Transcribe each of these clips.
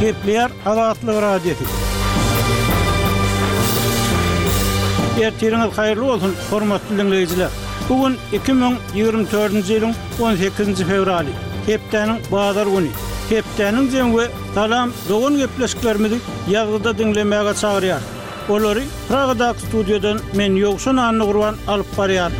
Gepleýär Azatlyk Radiosy. Ertiriňiz haýyrly bolsun, hormatly diňleýjiler! Bu gün iki müň ýigrimi dördünji ýylyň on sekizinji fewraly, hepdäniň bazar güni. Hepdäniň jemi we salam dogan gepleşiklerimizi ýazgyda diňlemäge çagyrýarys. Olary Pragadaky studiýadan men Ýowşan Annagurban alyp barýaryn.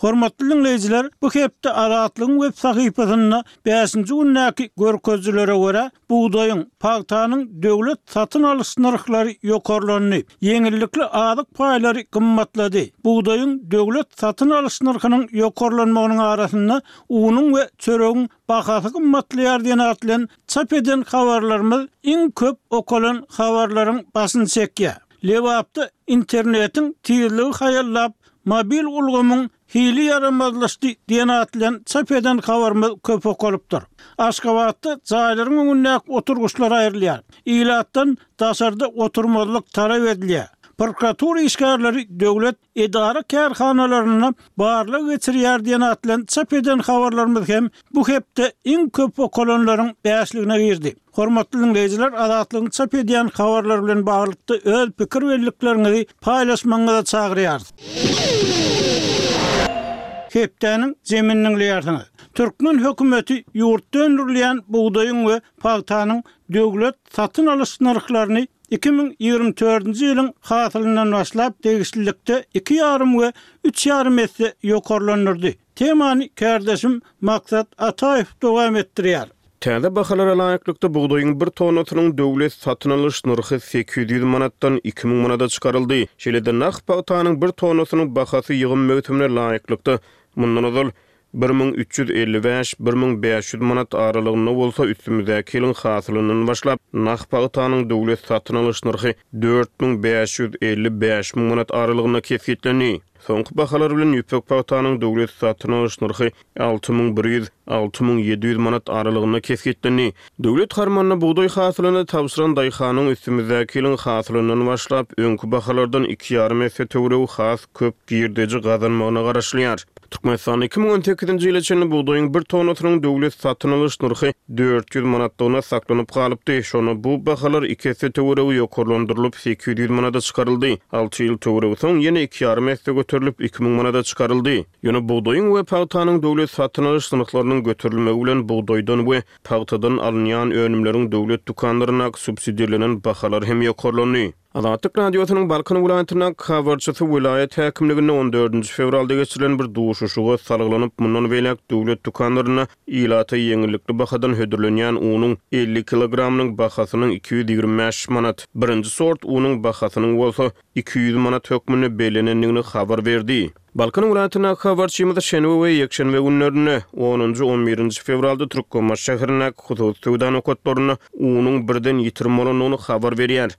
Hormatly diňleýjiler, bu hepde Azatlygyň web sahypasynda bäşinji gündäki görkezijilere görä, bugdaýyň, pagtanyň döwlet satyn alyş nyrhlary ýokarlandy, ýeňillikli azyk paýlary gymmatlady. Bugdaýyň döwlet satyn alyş nyrhynyň ýokarlanmagynyň arasynda unuň we çöregiň bahasy gymmatlaýar diýen at bilen çap eden habarlarymyz iň köp okalan habarlaryň başyny çekýär. Lebapda internetiň tizligi haýallap, Mobil ulgamyň hili ýaramazlaşdy diýen at bilen çap eden habarymyz köp okalypdyr. Aşgabatda jaýlaryň öňündäki oturgyçlar aýrylýar. Ilatdan daşarda oturmazlyk talap edilýär. Prokuratura işgärleri döwlet edara-kärhanalarynda barlag geçirýär diýen at bilen çap eden habarlarymyz hem bu hepde iň köp okalanlaryň bäşligine girdi. Hormatly diňleýjiler, Azatlygyň çap edýän habarlary bilen baglylykda öz pikir birliklerinizi paýlaşmagyňyza çagyrýarys. Hepdäniň jemini diňleýärsiňiz. Türkmen hökümeti ýurtda öndürilýän bugdaýyň we pagtanyň döwlet satyn alyş nyrhlaryny iki müň ýigrimi dördünji ýylyň hasylyndan başlap degişlilikde iki ýarym we üç ýarym esse ýokarlandyrdy. Temany kärdeşim Maksat Ataýew dowam etdirýär. Täze bahalara laýyklykda, bugdaýyň bir tonnasynyň döwlet satyn alyş nyrhy sekiz ýüz manatdan iki müň manada çykaryldy. Şeýle-de, nah pagtanyň bir tonnasynyň bahasy ýygym möwsümine laýyklykda, mundan ozal, bir müň üç ýüz elli bäş, bir müň bäş ýüz manat aralygynda bolsa, üstümizdäki ýylyň hasylyndan başlap, nah pagtanyň döwlet satyn alyş nyrhy dört müň bäş ýüz elli bäş müň manat aralygynda kesgitlendi. Soňky bahalar bilen ýüpek pagtanyň döwlet satyn alyş nyrhy alty müň bir ýüz, alty müň ýedi ýüz manat aralygynda kesgitlendi. Döwlet harmanyna bugdaý hasylyny tabşyran daýhanyň üstümizdäki ýylyň hasylyndan başlap, öňki bahalardan iki ýarym esse töweregi has köp girdeji gazanmagyna garaşylýar. Türkmenistanda iki müň on sekizinji ýyla çenli bugdaýyň bir tonnasynyň döwlet satyn alyş nyrhy dört ýüz manatlygyna saklanyp galypdy, şonda bu bahalar iki esse töweregi ýokarlandyrylyp, sekiz ýüz ýüz manada çykaryldy, alty ýyl töweregi soň ýene iki ýarym esse göterilip, iki müň manada çykaryldy. Ýöne bugdaýyň we pagtanyň döwlet satyn alyş synpylarynyň göterilmegi bilen bugdaýdan we pagtadan alynýan önümleriň döwlet dükanlaryndaky subsidirlenen bahalary hem ýokarlandy. Azatlyk Radiosynyň Balkan welaýatyndaky habarçysy welaýat häkimliginde on dördünji fewralda geçirilen bir duşuşyga salgylanyp, mundan beýläk döwlet dükanlarynda ilata ýeňillikli bahadan hödürlenýän unuň elli kilogramynyň bahasynyň iki ýüz ýigrimi bäş manat, birinji sort unuň bahasynyň bolsa iki ýüz manat hökmünde bellenendigini habar berdi. Balkan welaýatyndaky habarçymyz şenbe we ýekşenbe günlerinde, onunjy, on birinji fewralda Türkmenbaşy şäherindäki hususy söwda nokatlarynda unuň birden ýitirim bolandygyny habar berýär.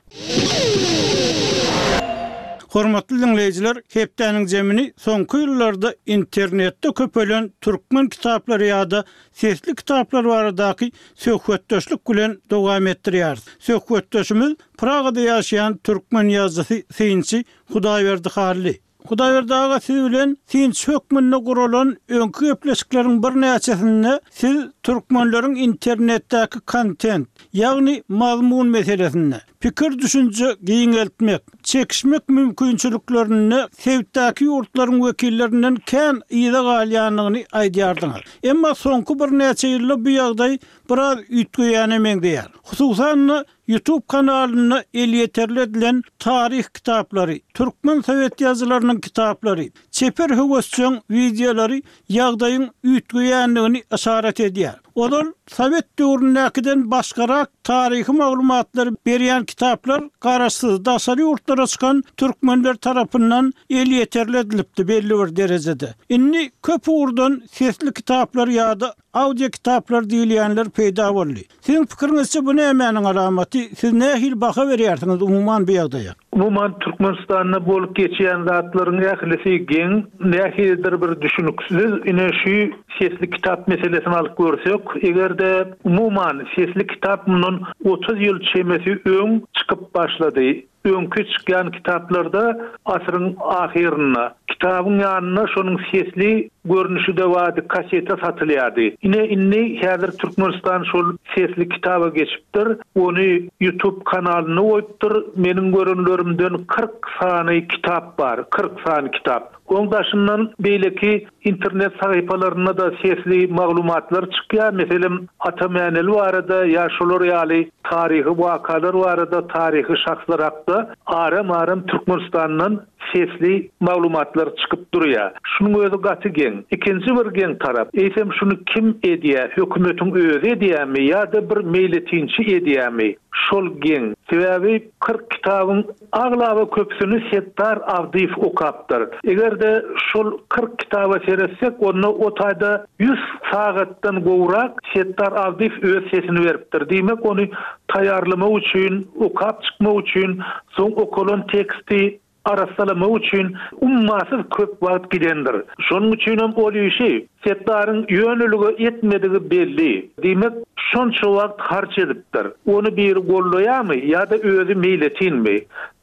Hormatly diňleýjiler, hepdäniň zemini soňky ýyllarda internetde köpelýän türkmen kitaplary ýa-da sesli kitaplar baradaky söhbetdeşlik bilen dowam etdirýäris. Söhbetdeşimiz Pragada ýaşaýan türkmen ýazyjysy, synçy Hudaýberdi Hally. Hudaýberdi aga siz bilen synçy hökmünde guralan öňki gepleşikleriň birnäçesinde siz türkmenleriň internetdäki kontent, ýagny mazmun meselesinde, pikir-düşünje giňeltmek, çekişmek mümkinçiliklerinde sebitdäki ýurtlaryň wekillerinden kän yza galýandygyny aýdýardyňyz. Emma soňky birnäçe ýylda bu ýagdaý biraz üýtgeýäne meňzeýär. Hususan-da, Youtube kanalynda elýeterli edilen taryh kitaplary, türkmen sowet ýazylarynyň kitaplary, çeper höwesjeň wideolary ýagdaýyň üýtgeýändigini yşarat edýär. Ozal sowet döwründäkiden başgarak taryhy maglumatlary berýän kitaplar garaşsyz daşary ýurtlara çykan türkmenler tarapyndan elýeterli edilipdi belli bir derejede. Indi köp ugurdan sesli kitaplar ýa-da Audio kitaplar diýilýänler peýda boldy. Siziň pikiriňizçe bu nämäniň alamaty? Siz nähili baha berýärsiňiz umuman bu ýagdaýa? Umuman Türkmenistanda bolup geçýän zatlaryň ählisi geň, nähilidir bir düşüniksiz. Ine şu sesli kitap meselesini alyp görsek, eger-de umuman sesli kitap mundan otuz ýyl çemesi öň çykyp başlady. Öňki çykýan kitaplarda asyryň ahyrynda, kitabyň ýanynda şonuň sesli görnüşide bady kaseta satylýady. Ine indi häzir Türkmenistan şol sesli kitaba geçipdir, ony ýutub kanalynda goýupdyr, meniň görenlerimden kyrk sany kitap bar, kyrk sany kitap. Oň daşyndan beýleki Internet sahypalarynda-da sesli maglumatlar çykýar, meselem, Ata Mäneli barada ýa şolar ýaly taryhy wakalar barada, taryhy şahslar hakda aram-aram Türkmenistandan sesli maglumatlar çykyp durýar. Şunuň özi gaty geň. Ikinji bir geň tarap, eýsem şuny kim edýär, hökümetiň özi edýärmi ýa-da bir meýletinçi edýärmi, şol geň. Sebäbi kyrk kitabyň Aglaba köpüsini Setdar Abdyýew okapdyr. Eger-de şol kyrk kitaba seretsek, onda o taýda ýüz sagatdan gowrak Setdar Abdyýew öz sesini beripdir. Diýmek, ony taýýarlamak üçin, okap çykmak üçin, soň okalan teksti arassalamak üçin ummasyz köp wagt gidendir. Şonuň üçinem ol işi Setdaryň ýönelige etmedigi belli. Diýmek, şonça wagt harç edipdir. Ony biri gollaýarmy ýa-da özi meýletinmi?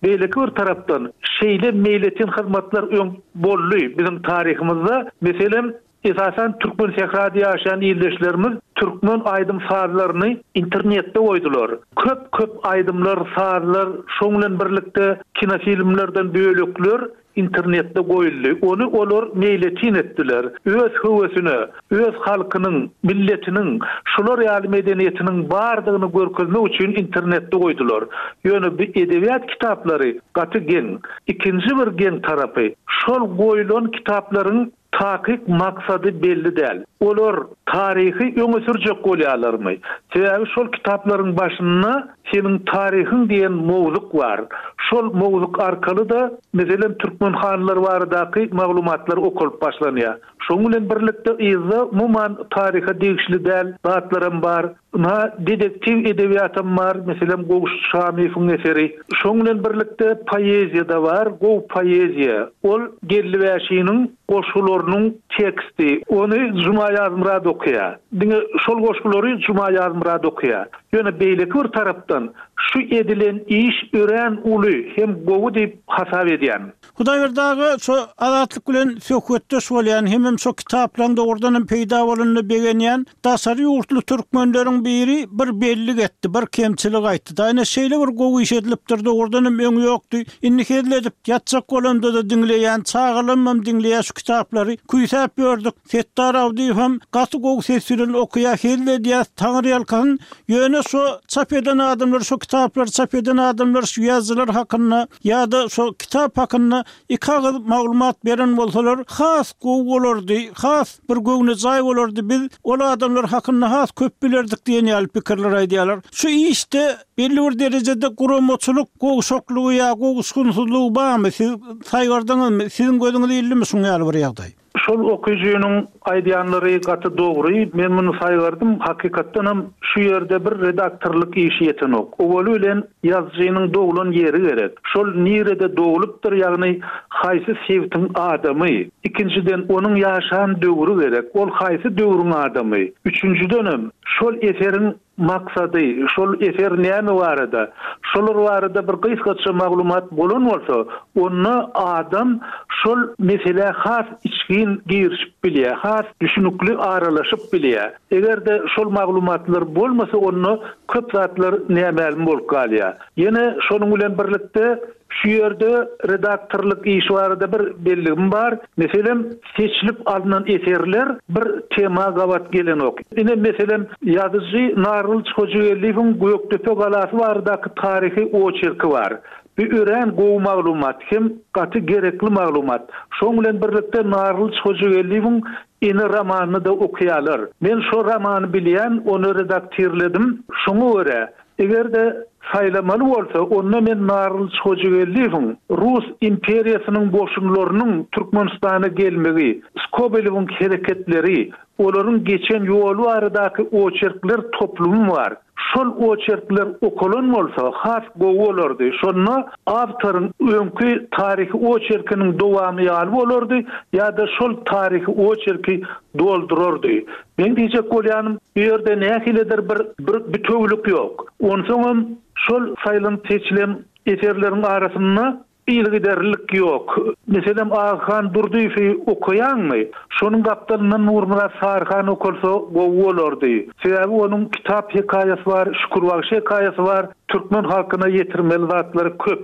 Beýleki bir tarapdan, şeýle meýletin hyzmatlar öň boldy biziň taryhymyzda. Meselem, esasan türkmen sährada ýaşaýan ildeşlerimiz türkmen aýdym-sazlaryny internetde goýdular. Köp-köp aýdymlar, sazlar, şoň bilen birlikde kinofilmlerden bölekler internetde goýuldy, ony olar meýletin etdiler, öz höwesine, öz halkynyň, milletiniň şular ýaly medeniýetiniň bardygyny görkezmek üçin internetde goýdular. Ýöne bu edebiýat kitaplary gaty geň. Ikinji bir geň tarapy, şol goýulan kitaplaryň Takyk maksady belli däl. Olar taryhy öňe sürjek bolýarlarmy? Sebäbi şol kitaplaryň başynda Seniň taryhyň diýen mowzuk bar. Şol mowzuk arkaly-da, meselem, türkmen hanlary baradaky maglumatlar okalyp başlanýar. Şonuň bilen birlikde yzda umuman taryha degişli däl zatlaram bar. Ynha, dedektiw edebiýatam bar, meselem, Gowşut Şamowyň eseri. Şoň bilen birlikde poeziýa-da bar, gowy poeziýa. Ol Geldiwäşiniň goşgularynyň teksti. Ony Juma Ýazmyrat okaýar. Diňe şol goşgulary Juma Ýazmyrat okaýar. Ýöne beýleki bir tarapdan şu edilen iş örän uly hem gowy diýip hasap edýän. Hudaýberdi aga şo Azatlyk bilen söhbetdeş bolýan hemem şo kitaplaryň dogrudan hem peýda bolanyna begenýän daşary ýurtly türkmenleriň biri bir bellik etdi bir kemçilik aýtdy da ine şeýle bir gowy iş edilipdir dogrudan hem öňi ýokdy indi hezil edip ýatjak bolamda-da diňleýän çagalamam diňleýä şu kitaplary küýsäp ýördük Setdar Abdyýew hem gaty gowy ses bilen okaýa hezil edýäs taňyrýalkasyn ýöne şo çap eden adamlar şo kitaplary çap eden adamlar şu ýazyjylar hakynda ýada şo kitap hakynda iki agyz maglumat beren bolsalar has gowy bolardy has bir göwnejaý bolardy biz ol adamlar hakynda has köp bilerdik diýen ýaly pikirler aýdýalar şu işde belli bir derejede guramaçylyk gowşaklygy ýa gowuşgynsyzlygy barmy siz saýgardyňyzmy siziň gözüňiz ilimi şuň ýaly bir ýagdaý. Şol okyjynyň aýdýanlary gaty dogry, men muny saýgardym, hakykatdanam şu ýerde bir redaktorlyk işi ýetenok. Owaly bilen ýazyjynyň doglan ýeri gerek. Şol nirede doglupdyr, ýagny haýsy sebtiň adamy. Ikinjiden onuň ýaşan döwri gerek, ol haýsy döwrüň adamy. Üçünjidenem şol eseriň Maksady, şol eser näme barada? Şolar barada bir gysgaça maglumat bolan bolsa, onda adam şol meselä has içgin girişip bilýär, has düşünikli aralaşyp bilýär. Eger-de şol maglumatlar bolmasa, onda köp zatlar nämälim bolup galýar. Ýene şonuň bilen birlikde, Şu ýerde redaktorlyk işi barada bir belligim bar. Meselem, seçilip alnan eserler bir tema gabat gelenok. Ine, meselem, ýazyjy Narlyç Hojageldiýewiň Gökdepe galasy baradaky taryhy oçerki bar. Bu örän gowy maglumat hem gaty gerekli maglumat. Şoň bilen birlikde Narlyç Hojageldiýewiň Ene romanyny-da okaýarlar. Men şo romany bilýän, ony redaktirledim. Şoňa görä, Eger-de saýlamaly bolsa, onda men Narylyç Hojageldiýewiň Rus imperiýasynyň goşunlarynyň Türkmenistana gelmegi, Skobelewiň hereketleri, olaryň geçen ýoly baradaky oçerkler toplumy bar. Şol oçerkler okalan bolsa, has gowy bolardy. Şonda awtoryň öňki taryhy oçerkiniň dowamy ýaly bolardy ýa-da şol taryhy oçerki doldurardy. Men diýjek bolýanym, bu ýerde nähilidir bir bir bitewülik ýok. Onsoňam şol saýlanyp-seçilen eserleriň arasynda yzygiderlilik ýok. Meselem, Agahan Durdyýewi okaýaňmy? Şonuň gapdalyndan Nurmyrat Saryhan okalsa gowy bolardy. Sebäbi onuň kitap hekaýasy bar, Şükür bagşy hekaýasy bar. Türkmen halkyna ýetirmeli zatlary köp.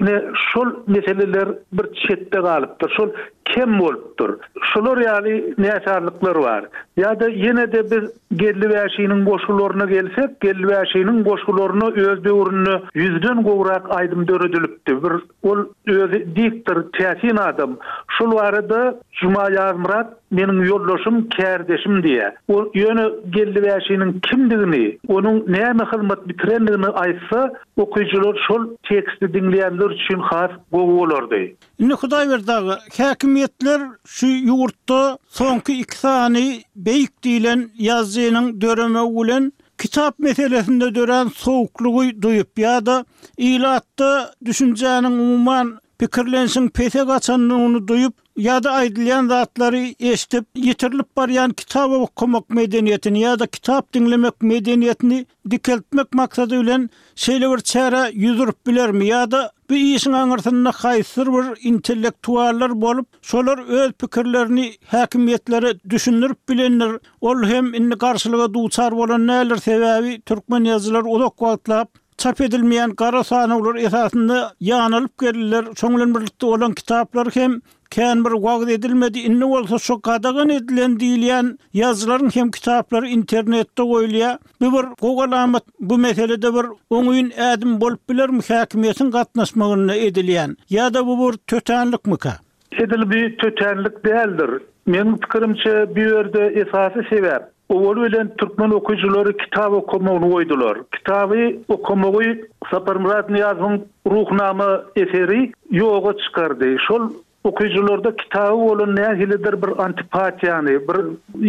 Ine, şol meseleler bir çetde galypdyr. Şol kem bolupdyr. Şular ýaly näsazlyklar bar. Ýa-da ýene-de biz Geldi Wäşiniň goşgularyna gelsek, Geldi Wäşiniň goşgularyna öz döwründe ýüzden gowrak aýdym döredilipdi. Bir ol özi diktor, täsin adam. Şol barada Juma Ýazmyrat meniň ýoldaşym, kärdeşim diýýär. Ol ýöne Geldi Wäşiniň kimdigini, onuň näme hyzmat bitirendigini aýtsa, okyjylar şol teksti diňleýänler üçin has gowy bolardy. Indi Hudaýberdi aga, häkimiýetler şu ýurtda soňky iki sany beýik diýlen ýazyjynyň döremegi bilen kitap meselesinde dörän sowuklygy duýup ýa-da ilatda düşünjäniň umuman pikirlenişiň pese gaçandygyny duýup ýa-da aýdylýan zatlary eşidip ýitirilip barýan kitap okamak medeniýetini ýa-da kitap diňlemek medeniýetini dikeltmek maksady bilen şeýle bir çärä ýüz urup bilermi ýa-da bu işiň aňyrsynda haýsydyr bir intellektuallar bolup, şolar öz pikirlerini häkimiýetlere düşündirip bilendir, ol hem indi garşylyga duçar bolan däldir, sebäbi türkmen ýazyjylary uzak wagtlap çap edilmeýän gara sanawlar esasynda ýanylyp geldiler, şoň bilen birlikde olaň kitaplary hem Kän bir wagyz edilmedi, indi bolsa şo gadagan edilen diýilýän ýazylaryň hem kitaplary internetde goýulýa, bu bir gowy alamat, bu meselede bir oňyn ädim bolup bilermi häkimiýetiň gatnaşmagynda edilýän, ýa-da bu bir tötänlikmika? Edil bi tötänlik däldir. Meniň pikirimçe bu ýerde esasy sebäp, Owaly bilen türkmen okyjylary kitap okamagyny goýdular. Kitaby okamagy Saparmyrat Nyýazowyň Ruhnama eseri ýoga çykardy. Şol okyjylarda kitaba bolan nähilidir bir antipatiýany, bir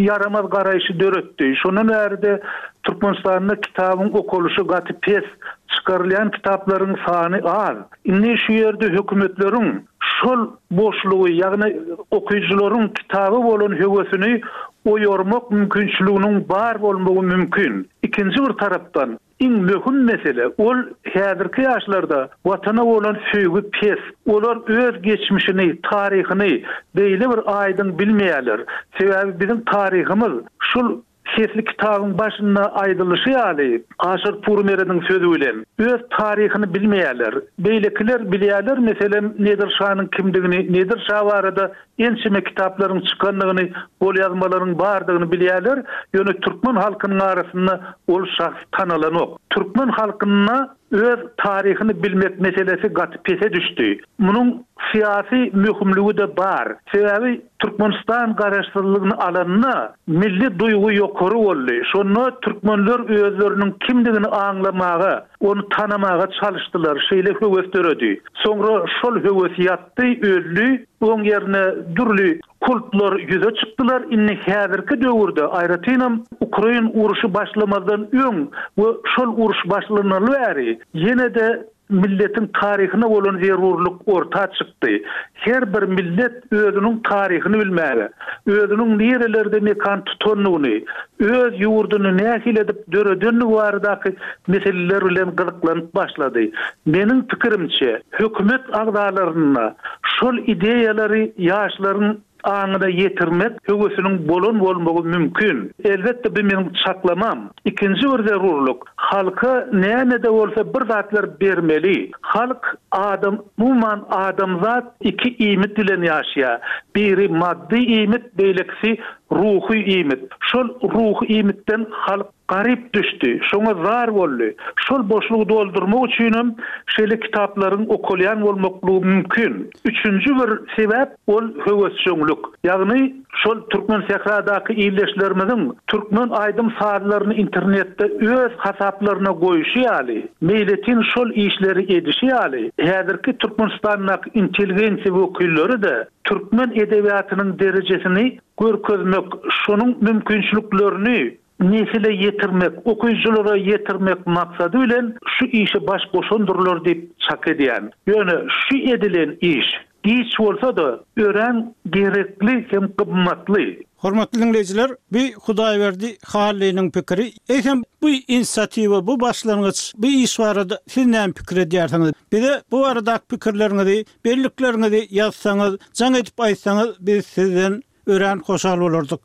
ýaramaz garaýşy döretdi. Şondan bäri-de Türkmenistanda kitabyň okalyşy gaty pes, çykarylýan kitaplaryň sany az. Indi şu ýerde hökümetleriň şol boşlugy, ýagny okyjylaryň kitaba bolan höwesini oýarmak mümkinçiliginiň bar bolmagy mümkin. Ikinji bir tarapdan, iň möhüm mesele, ol häzirki ýaşlarda Watana bolan söýgi pes. Olar öz geçmişini, taryhyny beýle bir aýdyň bilmeýärler. Sebäbi biziň taryhymyz şul Sesli kitabyň başynda aýdylyşy ýaly, Aşyr Pürmerediň sözi bilen, öz taryhyny bilmeýärler. Beýlekiler bilýärler, meselem, Nedir şanyň kimdigini, Nedir şa barada ençeme kitaplaryň çykandygyny, golýazmalaryň bardygyny bilýärler, ýöne türkmen halkynyň arasynda ol şahs tanalanok. Türkmen halkynda öz taryhyny bilmek meselesi gaty pese düşdi. Munuň syýasy möhümligi-de bar. Sebäbi Türkmenistan garaşsyzlygyny alanda milli duýgy ýokary boldy. Şonda türkmenler özleriniň kimdigini aňlamaga, ony tanamaga çalyşdylar, şeýle höwes döredi. Soňra şol höwes ýatdy, öldi, oň ýerine dürli kultlar ýüze çykdylar. Indi häzirki döwürde, aýratynam ukrain urşy başlamazdan öň we şol uruş başlanaly bäri ýene-de Milletiň taryhyna bolan zerurlyk orta çykdy. Her bir millet özüniň taryhyny bilmäge, özüniň nirelerde mekan tutandygyny, öz ýurduny nähili edip döredendigi baradaky meseleler bilen gyzyklanyp başlady. Meniň pikirimçe, hökümet agzalaryna şol ideýalary ýaşlaryň aňyna ýetirmek höwesiniň bolan bolmagy mümkin. Elbetde bu meniň çaklamam. Ikinji bir zerurlyk, halka näme-de bolsa bir zatlar bermeli. Halk, adam, umuman adamzat iki iýmit bilen ýaşaýar. Biri maddy iýmit, beýlekisi ruhy iýmit. Şol ruhy iýmitden halk Garyp düşdi, şoňa zar boldy. Şol boşlugy doldurmak üçinem şeýle kitaplaryň okalýan bolmaklygy mümkin. Üçünji bir sebäp, ol höwesjeňlik. Ýagny, şol türkmen sähradaky ildeşlerimiziň türkmen aýdym-sazlaryny internetde öz hasaplaryna goýuşy ýaly, meýletin şol işleri edişi ýaly, häzirki Türkmenistandaky intelligensiýa wekilleri-de türkmen edebiýatynyň derejesini görkezmek, şonuň mümkinçiliklerini nesile ýetirmek, okyjylara ýetirmek maksady bilen şu işe baş goşandyrlar diýip çak edýän. Ýöne şu edilen iş, giç bolsa-da, örän gerekli hem gymmatly. Hormatly diňleýjiler, bu Hudaýberdi Hallynyň pikiri, eýsem, bu inisiatiwa, bu başlangyç, bu iş barada siz näme pikir edýärsiňiz? Bize bu baradaky pikirleriňizi, bellikleriňizi ýazsaňyz, jaň edip aýtsaňyz, biz sizden Örän hoşal bolardyk.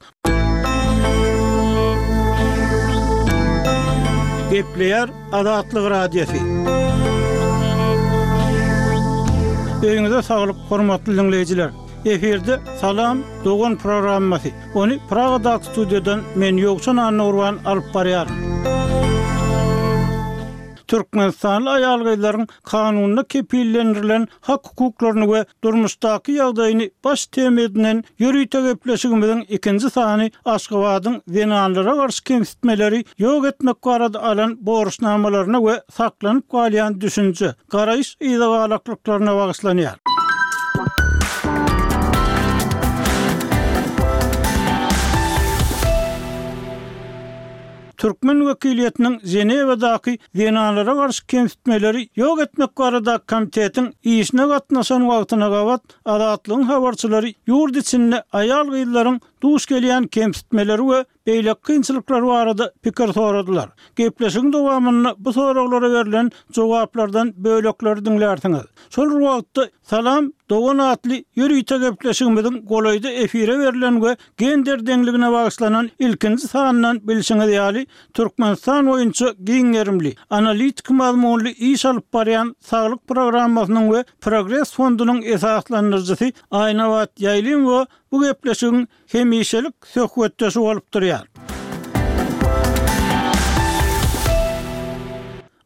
Gepleýär Azatlyk Radiosy. Öýüňize saglyk hormatly diňleýjiler. Efirde Salam dogan programmasy. Ony Pragadaky studiýadan men Ýowşan Annagurban alyp barýaryn. Türkmenistanly aýal-gyzlaryň Kanunda kepillendirilen hak-hukuklaryny we durmuşdaky ýagdaýyny baş tema edinen ýörite gepleşigimiziň ikinji sany Aşgabadyň zenanlara garşy kemsitmeleri ýok etmek barada alan borçnamalaryna we saklanyp galýan düşünje, garaýyş yzagalaklyklaryna bagyşlanýar. Türkmen wekiliýetiniň Ženewadaky zenanlara garşy kemsitmeleri ýok etmek baradaky komitetiň işine gatnaşan wagtyna gabat Azatlygyň habarçylary ýurt içinde aýal-gyzlaryň duş gelýän kemsitmeleri we beýleki kynçylyklary barada pikir soradylar. Gepleşigiň dowamynda bu soraglara berlen jogaplardan bölekleri diňlärsiňiz. Şol bir wagtda Salam, dogan atly ýörite gepleşigimiziň golaýda efire berlen we gender deňligine bagyşlanan ilkinji sanyndan bilşiňiz ýaly, Türkmenistan boýunça giň gerimli, analitiki mazmunly iş alyp barýan Saglyk programmasynyň we Progres fondunyň esaslandyryjysy Aýnabat Ýaýlymowa bu gepleşigiň hemişelik söhbetdeşi bolup durýar.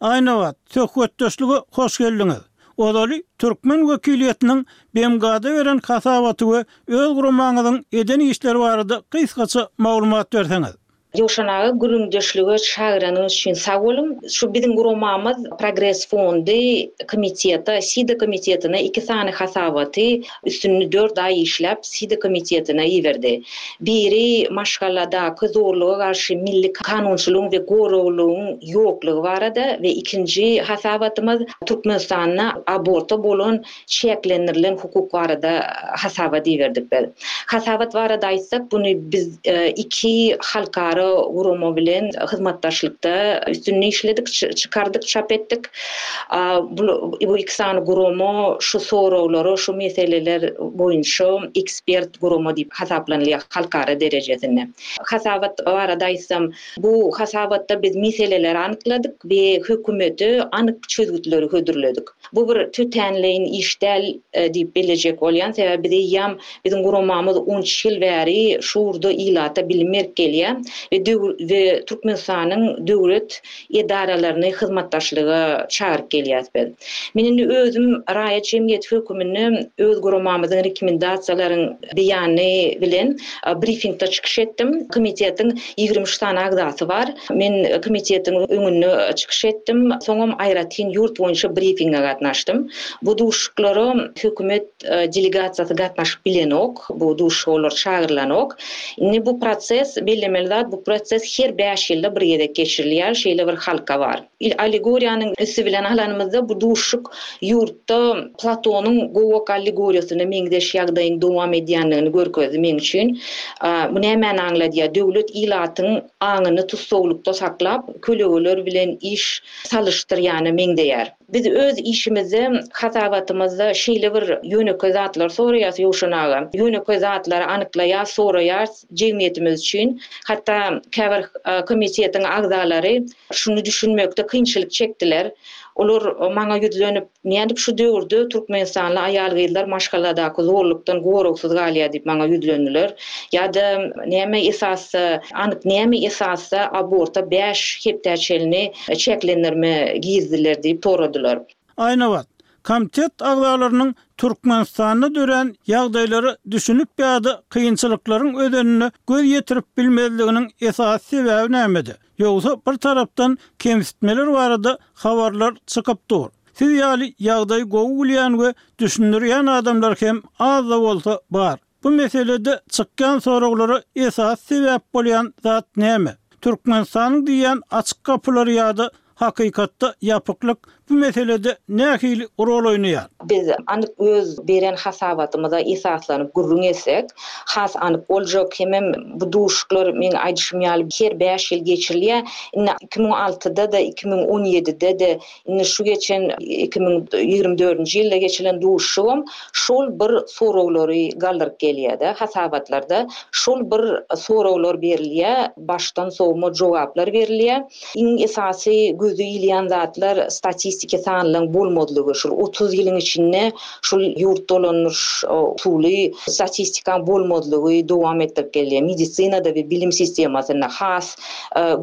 Aýnabat, söhbetdeşlige hoş geldiňiz! Ozaly türkmen wekiliýetiniň BMG-da beren hasabaty we öz guramaňyzyň eden işleri barada gysgaça maglumat berseňiz? Jowşan aga, gürrüňdeşlige çagyranyňyz üçin sag boluň. Şu biziň guramamyz Progres fondy komitete, SIDA komitetine iki sany hasabaty, Üstünde dört aý işläp, SIDA komitetine iberdi. Biri maşgaladaky zorluga garşy milli kanunçylygyň we goraglylygyň ýoklugy barada we ikinji hasabatymyz Türkmenistanda aborta bolan çäklendirilen hukuk barada hasabat iberdik biz. Hasabat barada aýtsak, buny biz iki halkara gurama bilen hyzmatdaşlykda üstünde işledik, çykardyk, çap etdik. A bul bu iki sany gurama şu soraglara, şu meseleler boýunça ekspert gurama diýip hasaplanylýar halkara derejesinde. Hasabat barada aýtsam, bu hasabatda biz meseleleri anykladyk we hökümete anyk çözgütleri hödürledik. Bu bir tötänleýin iş däl diýip bellejek bolýan, sebäbi biz eýýäm, biziň guramamyz on üç ýyl bäri şu ugurda ilata bilim berip gelýär we döw we Türkmenistanyň döwlet edaralaryny hyzmatdaşlyga çagyryp gelýäris biz. Men indi özüm raýat jemgyýeti höküminde öz guramamyzyň rekmendasiýalaryň beýany bilen brifingde çykyş etdim. Komitetiň ýigrimi üç sany agzasy bar. Men komitetiň öňünde çykyş etdim. Soňam aýratyn ýurt boýunça brifinge gatnaşdym. Bu duşuşyklara hökümet delegasiýasy gatnaşyp bilenok, bu duşuşyga olar çagyrylanok. Indi bu proses, bellemeli zat, bu proses her bäş ýylda bir gezek geçirilýär, şeýle bir halka bar. Allegoriýanyň üsti bilen alanymyzda, bu duşuşyk ýurtda Platonyň Gowak allegoriýasyna meňzeş ýagdaýyň dowam edýändigini görkezdi meň üçin. Bu nämäni aňladýar? Döwlet ilatyň aňyny tussaglykda saklap, kölegeler bilen iş salyşdyrýana meňzeýär. Biz öz işimizde, hasabatymyzda şeýle bir ýönekeý zatlary soraýas Ýowşan aga. Ýönekeý zatlary anyklaýas, soraýas jemgyýetimiz üçin. Hatda käbir komitetiň agzalary şuny düşünmekde kynçylyk çekdiler. Olar maňa ýüzlenip, nädip şu döwürde türkmenistanly aýal-gyzlar maşgaladaky zorlukdan goragsyz galýar diýip maňa ýüzlendiler. Ýa-da näme esasda, anyk näme esasda aborta bäş hepdä çenli çäklendirme gizdiler diýip soradylar. Aýnabat, Komitet agzalarynyň Türkmenistanda dörän ýagdaýlara düşünip ýa-da kynçylyklaryň özenine göz ýetirip bilmezliginiň esasy sebäbi nämede? Ýogsa bir tarapdan kemsitmeler barada habarlar çykyp dur. Siz ýaly ýagdaýy gowy bilýän we düşündirýän adamlar hem az-da bolsa bar. Bu meselede çykýan soraglara esasy sebäp bolýan zat näme? Türkmenistanyň diýýän açyk gapylary ýa-da hakykatda ýapyklyk bu meselede nähili rol oýnaýar? Biz anyk öz beren hasabatymyza esaslanyp gürrüň etsek, has anyk boljak. Hemem bu duşuşyklar, meň aýdyşym ýaly, her bäş ýyl geçirilýär. Indi iki müň altyda-da, iki müň on ýedide-de Indi şu geçen iki müň ýigrimi dördünji ýylda geçilen duşuşygam şol bir soraglary galdyryp gelýär-de, hasabatlarda şol bir soraglar berilýär, başdan sowma jogaplar berilýär. Iň esasy göze ilýän zatlar statistiki sanlaryň bolmazlygy, şol otuz ýylyň içinde şol ýurt dolandyryş usuly statistikaň bolmazlygy dowam etdirip gelýär. Medisinada we bilim sistemasynda has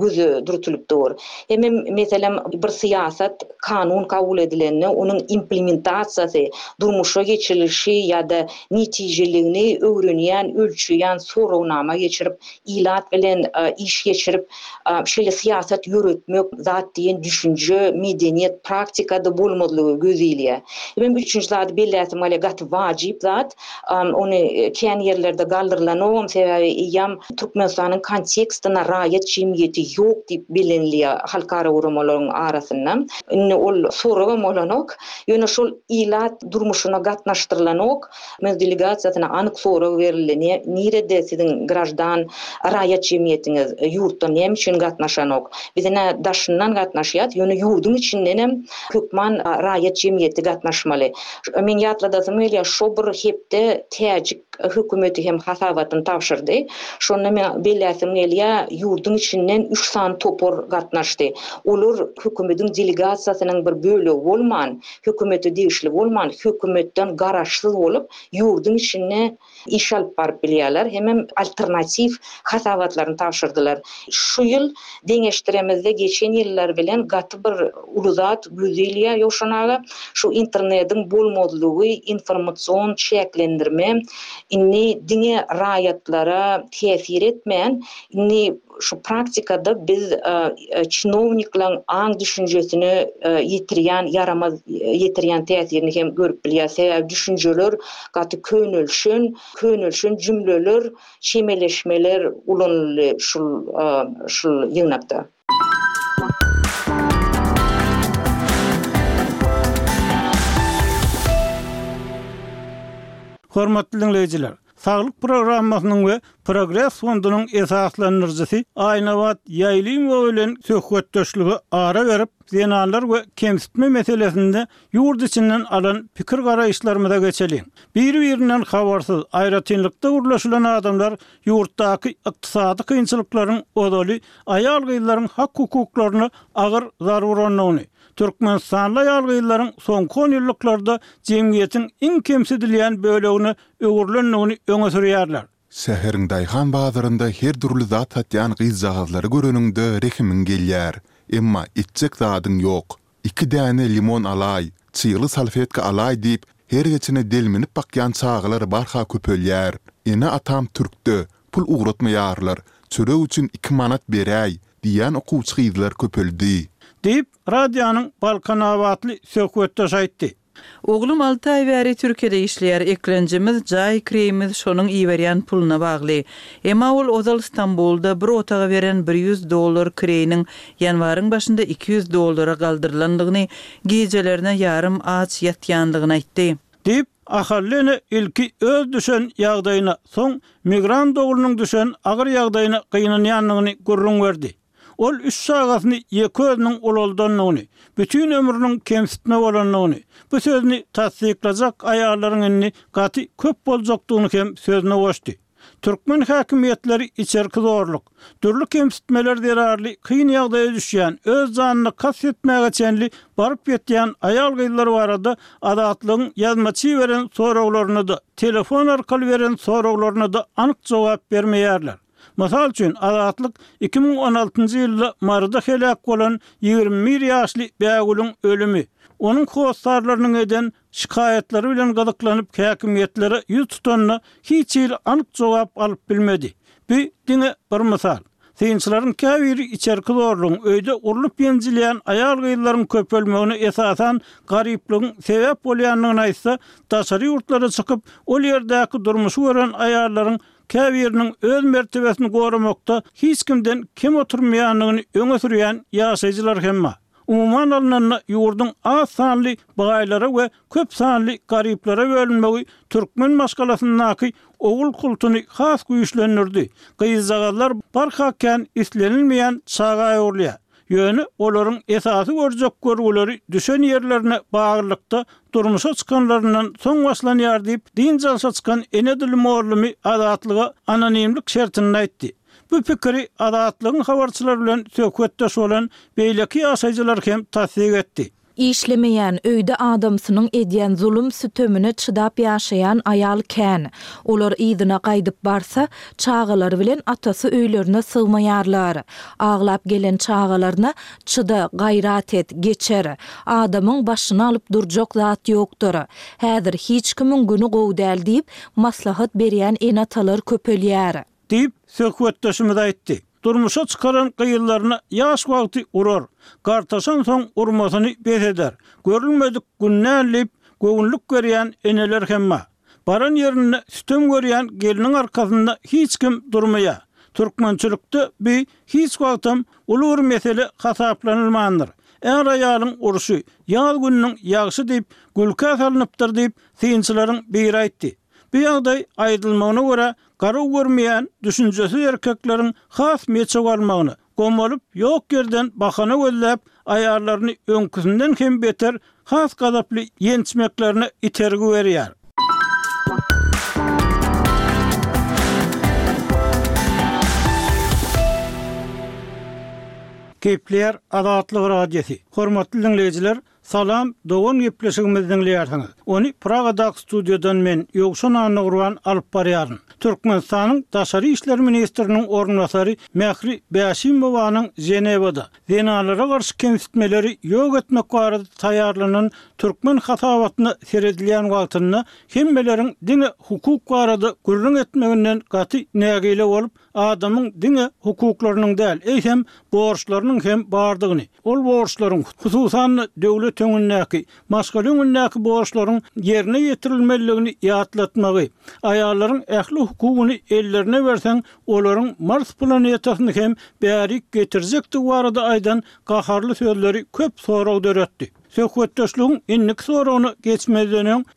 göze durtulyp dur. Hemem, meselem, bir syýasat, kanun kabul edilende, onuň implementasiýasy, durmuşa geçirilişi ýa-da netijeligini öwrenýän, ölçeýän soragnama geçirip, ilat bilen iş geçirip, şeýle syýasat ýöretmek, zat diýen düşünje, medeniýet, praktikada bolmazlygy gözilýär. Hemem üçünji zady belläsim gelýär, gaty wajyp zat, Ony kän ýerlerde galdyrylanogam, sebäbi eýýäm Türkmenistanyň kontekstine raýat jemgyýeti ýok diýip bellenilýär halkara guramalaryň arasynda. Indi ol soragam bolanok. Ýöne şol ilat durmuşyna gatnaşdyrylanok. Türkmen delegasiýasyna anyk sorag berildi, Nirede siziň graždan raýat jemgyýetiňiz? Ýurtdan näme üçin gatnaşanok? Biz ine daşyndan gatnaşýas, ýöne ýurduň içindenem hökman raýat jemgyýeti gatnaşmaly. Men ýatladasym gelýär, şo bir hepde täjik hökümeti hem hasabatyny tabşyrdy. Şonda men belläsim gelýär, ýurduň içinden üç sany topar gatnaşdy. Olar hökümetiň delegasiýasynyň bir bölegi bolman, hökümete degişli bolman, hökümetden garaşsyz bolup, ýurduň içinde iş alyp baryp bilýärler, hemem alternatiw hasabatlaryny tabşyrdylar. Şu ýyl deňeşdiremizde geçen ýyllar bilen gaty bir uly zat güýzilýär Ýowşan aga, şu internediň bolmazlygy, informasion çäklendirme indi diňe raýatlara täsir etmän, indi Şu praktikada biz çinowniklaň aň-düşünjesine ýetirýän ýaramaz ýetirýän täsirini hem görüp bilýäs. Sebäbi düşünjeler gaty könelişen, könelişen jümleler, çemeleşmeler ulanyldy şul şul ýygnakda. Hormatly diňleýjiler! Saglyk programmasynyň we Progress fondunyň esaslandyryjysy Aýnabat Ýaýlymowa bilen söhbetdeşlige ara berip, zenanlar we kemsitme meselesinde ýurt içinden alan pikir-garaýyşlarymyza geçeliň. Bir-birinden habarsyz, aýratynlykda gürleşilen adamlar ýurtdaky ykdysady kynçylyklaryň ozaly aýal-gyzlaryň hak-hukuklaryna agyr zar urandygyny, türkmenistanly aýal-gyzlaryň soňky onýyllyklarda jemgyýetiň iň kemsidilýän bölegine öwrülendigini öňe sürýärler. Şäheriň daýhan bazarynda her dürli zat satýan gyzjagazlary göreniňde rehimiň gelýär. Emma etjek zadyň ýok. Iki däne limon alaý, çygly salfetka alaý diýip, her geçene delminip bakýan çagalar barha köpelýär. Ene-atam türk-de, pul ugratmaýarlar, çörek üçin iki manat beräý diýýän okuwçy gyzlar köpeldi. Diýip, radionyň balkanabatly söhbetdeşi aýtdy. Oglum alty aý bäri Türkiýede işleýär. Eklenjimiz, jaý kireýimiz şonuň iberýän puluna bagly. Emma ol ozal Stambulda bir otaga beren bir ýüz dollar kireýiniň ýanwaryň başynda iki ýüz dollara galdyrylandygyny, gijelerine ýarym aç ýatýandygyny aýtdy. Diýip, Ahallyny ilki öz düşen ýagdaýyna, soň migrant oglunyň düşen agyr ýagdaýyna gynanýandygyny gürrüň berdi. Ol üç çagasyny ýeke özüniň ulaldandygyny, bütin ömrüniň kemsitme bolandygyny, bu sözüni tassyklajak aýallaryň indi gaty köp boljakdygyny hem sözüne goşdy. Türkmen häkimiýetleri içerki zorluk, dürli kemsitmeler zerarly kyn ýagdaýa düşýän, öz janyna kast etmäge çenli baryp ýetýän aýal-gyzlar barada Azatlygyň ýazmaça beren soraglaryna-da, telefon arkaly beren soraglaryna-da anyk jogap bermeýärler. Mysal üçin, Azatlyk iki müň on altynjy ýylda Maryda heläk bolan ýigrimi bir ýaşly Bägüliň ölümi, onuň hossarlarynyň eden şikaýatlary bilen gyzyklanyp häkimiýetlere ýüz tutanda hiç hili anyk jogap alyp bilmedi. Bu diňe bir mysal. Synçylaryň käbiri içerki zorlugyň, öýde urlup-ýenjilýän aýal-gyzlaryň köpelmegine esasan garyplygyň sebäp bolýandygyny aýtsa, daşary ýurtlara çykyp, ol ýerdäki durmuşy gören aýallaryň käbiriniň öz mertebesini goramakda hiç kimden kem oturmaýandygyny öňe sürýän ýaşaýjylar hem bar. Umuman alnanda, ýurduň az sanly baýlara we köp sanly garyplara bölünmegi türkmen maşgalasyndaky ogul kultuny has güýçlendirdi, gyzjagazlar barha kän islenilmeýän çaga öwrülýär. Ýöne olaryň esasy görjek görgüleri düşen ýerlerine baglylykda durmuşa çykanlaryndan soň başlanýar diýip, dynç alşa çykan ene dili mugallamy Azatlyga anonimlik şertinde aýtdy. Bu pikiri Azatlygyň habarçylary bilen söhbetdeş bolan beýleki ýaşaýjylar hem tassyk etdi. Işlemeýän, öýde adamsynyň edýän zulum-sütemine çydap ýaşaýan aýal kän. Olar yzyna gaýdyp barsa, çagalary bilen atasy öýlerine sygmaýarlar. Aglap gelen çagalaryna, Çyda, gaýrat et, geçer. Adamyň başyny alyp durjak zat ýokdur. Häzir hiç kimiň güni gowy däl diýip, maslahat berýän ene-atalar köpelýär. Diýip, söhbetdeşimiz aýtdy. Durmuşa çykaran gyzlaryna ýaş wagty urar, gartaşansoň urmasyny bes eder. Görülmedik gün däl diýip, göwünlik berýän eneler hem bar. Baran ýerinde sütem görýän gelniň arkasynda hiç kim durmaýar. Türkmençilikde bi hiç wagtam uly bir mesele hasaplanylmandyr. Är-aýalyň urşy ýaz gününiň ýagşy diýip, gülkä salnypdyr diýip, synçylaryň biri aýtdy. Bu ýagdaý, aýdylmagyna görä, garyw görmeýän düşünjesiz erkekleriň has meçew almagyna, gomalyp, ýok ýerden bahana gözläp, aýallaryny öňküsinden hem beter, has gazaply ýençmeklerine itergi berýär. Gepleýär Azatlyk Radiosy. Hormatly diňleýjiler, Salam dogan gepleşigimizi diňleýärsiňiz. Ony Pragadaky studiýadan men, Ýowşan Annagurban, alyp barýaryn. Türkmenistanyň Daşary işler ministriniň orunbasary Mähri Bäşimowanyň Ženewada Zenanlara garşy kemsitmeleri ýok etmek barada taýýarlanan türkmen hasabatyna seredilýän wagtynda hemmeleriň diňe hukuk barada gürrüň etmeginden gaty nägile bolup adamyň diňe hukuklarynyň däl, eýsem, borçlarynyň hem bardygyny, ol borçlaryň, hususan-da, döwlet öňündäki, maşgala öňündäki borçlaryň ýerine ýetirilmelidigini ýatlatmagy, aýallaryň ähli hukugyny ellerine berseň, olaryň Mars planetasyny hem bärik getirjekdigi barada aýdan gaharly sözleri köp sorag döretdi. Söhbetdeşligiň indiki soragyna geçmezden öň,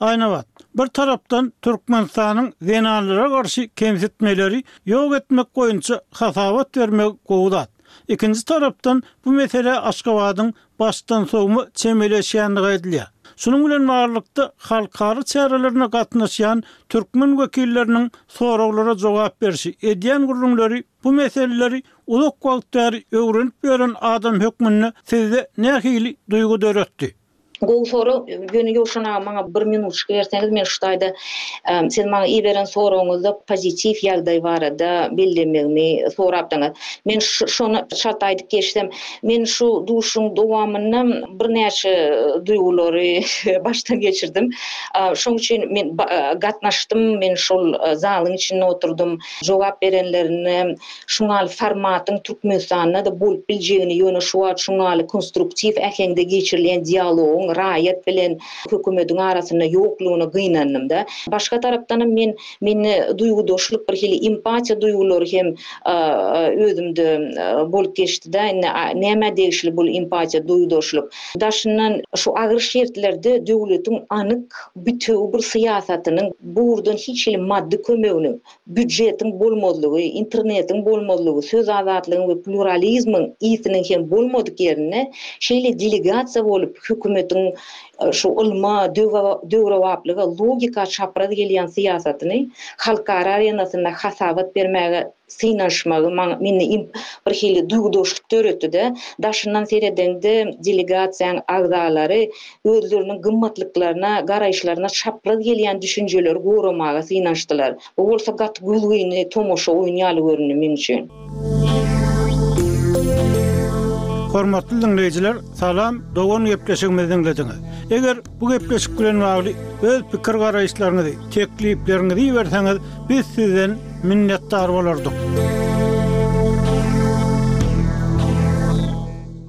Aýnabat, bir tarapdan, Türkmenistanyň zenanlara garşy kemsitmeleri ýok etmek boýunça hasabat bermegi gowy zat. Ikinji tarapdan, bu meselä Aşgabadyň başdan sowma çemeleşýändigi aýdylýar. Şunuň bilen baglylykda, halkara çärelerine gatnaşýan türkmen wekilleriniň soraglara jogap berşi, edýän gürrüňleri bu meseleleri uzak wagt bäri öwrenip ýören adam hökmünde sizde nähili duýgy döretdi? Gowy sorag, ýöne Ýowşan aga maňa bir minutçyk berseňiz men şu taýda siz maňa iberen soragyňyzda pozitiw ýagdaý barada bellemegimi sorapdyňyz. Men şony çalt aýdyp geçsem, men şu duşuşygyň dowamynda birnäçe duýgulary başdan geçirdim. Şoň üçin men gatnaşdym, men şol zalyň içinde oturdym, jogap berenlerine Şuňaly formatyň Türkmenistanda-da bolup biljegini, ýöne şu wagt şuňaly konstruktiw äheňde geçirilýän dialogyň raýat bilen hökümediň arasynda ýoklugyna gynandym-da. Başga tarapdanam men, mende duýgudaşlyk, birhili empatiýa duýgulary hem özümde bolup geçdi-de, indi nämä degişli bul empatiýa duýgudaşlyk? Daşyndan şu agyr şertlerde döwletiň anyk, bitewi bir syýasatynyň, bu ugurdan hiç hili maddy kömeginiň, Býujetiň bolmazlygy, internetiň bolmazlygy, söz azatlygyň we plýuralizmiň isiniň hem bolmadyk ýerinde şeýle delegasiýa bolup hökümetiň şu ylma, döwrebaplyga, logika çapraz gelýän syýasatyny halkara arenasynda hasabat bermäge synanyşmagy maňa mende bir hili duýgudaşlyk döretdi-de, daşyndan seredeňde delegasiýanyň agzalary özleriniň gymmatlyklaryna, garaýyşlaryna çapraz gelýän düşünjeleri goramaga synanyşdylar. Bu bolsa gaty güzgünli tomaşa oýun ýaly göründi meň üçin. Hormatly diňleýjiler, salam, dogan gepleşigimizi diňlediňiz. Eger bu gepleşik bilen bagly öz pikir-garaýyşlaryňyzy, teklipleriňizi iberseňiz, biz sizden minnetdar bolardyk.